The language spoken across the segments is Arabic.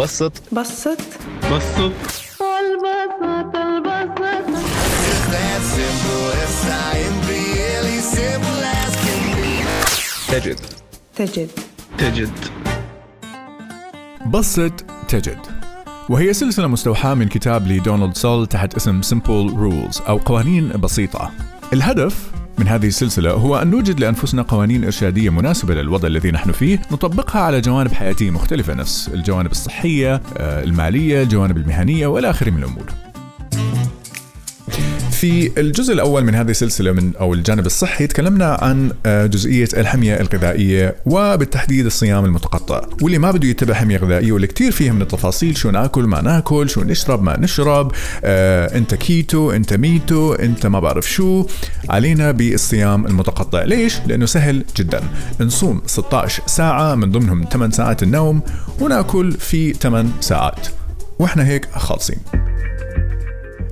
بسط. بسط. بسط. البسط البسط. تجد. تجد. تجد. بسط تجد. وهي سلسلة مستوحاة من كتاب لدونالد سول تحت اسم Simple Rules أو قوانين بسيطة. الهدف من هذه السلسلة هو أن نوجد لأنفسنا قوانين إرشادية مناسبة للوضع الذي نحن فيه نطبقها على جوانب حياتية مختلفة نفس الجوانب الصحية آه، المالية الجوانب المهنية وإلى آخره من الأمور. في الجزء الأول من هذه السلسلة من أو الجانب الصحي تكلمنا عن آه، جزئية الحمية الغذائية وبالتحديد الصيام المتقطع. واللي ما بده يتبع حمية غذائية واللي كثير فيها من التفاصيل شو ناكل ما ناكل شو نشرب ما نشرب آه، انت كيتو انت ميتو انت ما بعرف شو علينا بالصيام المتقطع. ليش؟ لأنه سهل جدا. نصوم 16 ساعة من ضمنهم 8 ساعات النوم وناكل في 8 ساعات. وإحنا هيك خالصين.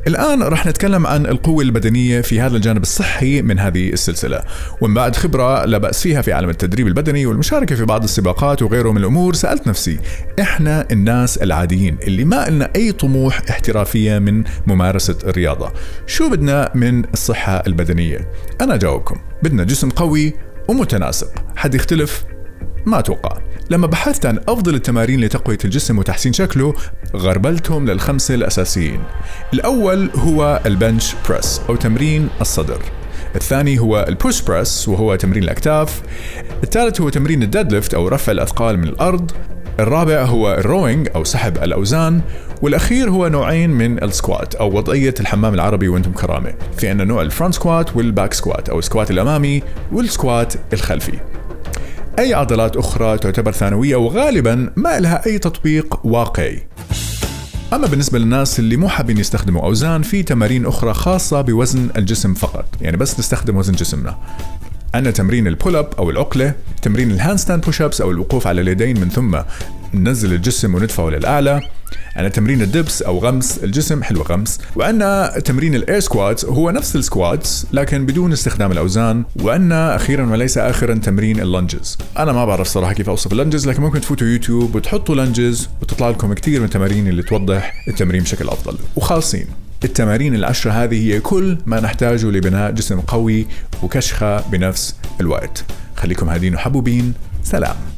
الآن رح نتكلم عن القوة البدنية في هذا الجانب الصحي من هذه السلسلة. ومن بعد خبرة لا بأس فيها في عالم التدريب البدني والمشاركة في بعض السباقات وغيره من الأمور سألت نفسي إحنا الناس العاديين اللي ما لنا أي طموح احترافية من ممارسة الرياضة شو بدنا من الصحة البدنية؟ أنا جاوبكم بدنا جسم قوي ومتناسق. حد يختلف؟ ما أتوقع لما بحثت عن أفضل التمارين لتقوية الجسم وتحسين شكله غربلتهم للخمسة الأساسيين. الأول هو ال bench press أو تمرين الصدر. الثاني هو ال push press وهو تمرين الأكتاف. الثالث هو تمرين ال deadlift أو رفع الأثقال من الأرض. الرابع هو ال rowing أو سحب الأوزان. والأخير هو نوعين من ال squat أو وضعية الحمام العربي وأنتم كرامة. في عندنا نوع ال front squat وال back squat أو ال squat الأمامي وال squat الخلفي. أي عضلات أخرى تعتبر ثانوية وغالبا ما لها أي تطبيق واقعي. أما بالنسبة للناس اللي مو حابين يستخدموا أوزان في تمارين أخرى خاصة بوزن الجسم فقط. يعني بس نستخدم وزن جسمنا. عندنا تمرين ال pull up أو العقلة، تمرين ال handstand push ups أو الوقوف على اليدين من ثم ننزل الجسم وندفعه للأعلى، عندنا تمرين ال dips أو غمس الجسم حلو غمس، وعندنا تمرين ال air squat هو نفس ال squats لكن بدون استخدام الأوزان، وعندنا أخيرا وليس اخرا تمرين ال lunges، أنا ما بعرف صراحة كيف أوصف ال lunges لكن ممكن تفوتوا يوتيوب وتحطوا lunges وتطلع لكم كثير من التمارين اللي توضح التمرين بشكل أفضل، وخالصين. التمارين العشرة هذه هي كل ما نحتاجه لبناء جسم قوي وكشخة بنفس الوقت. خليكم هادين وحبوبين. سلام.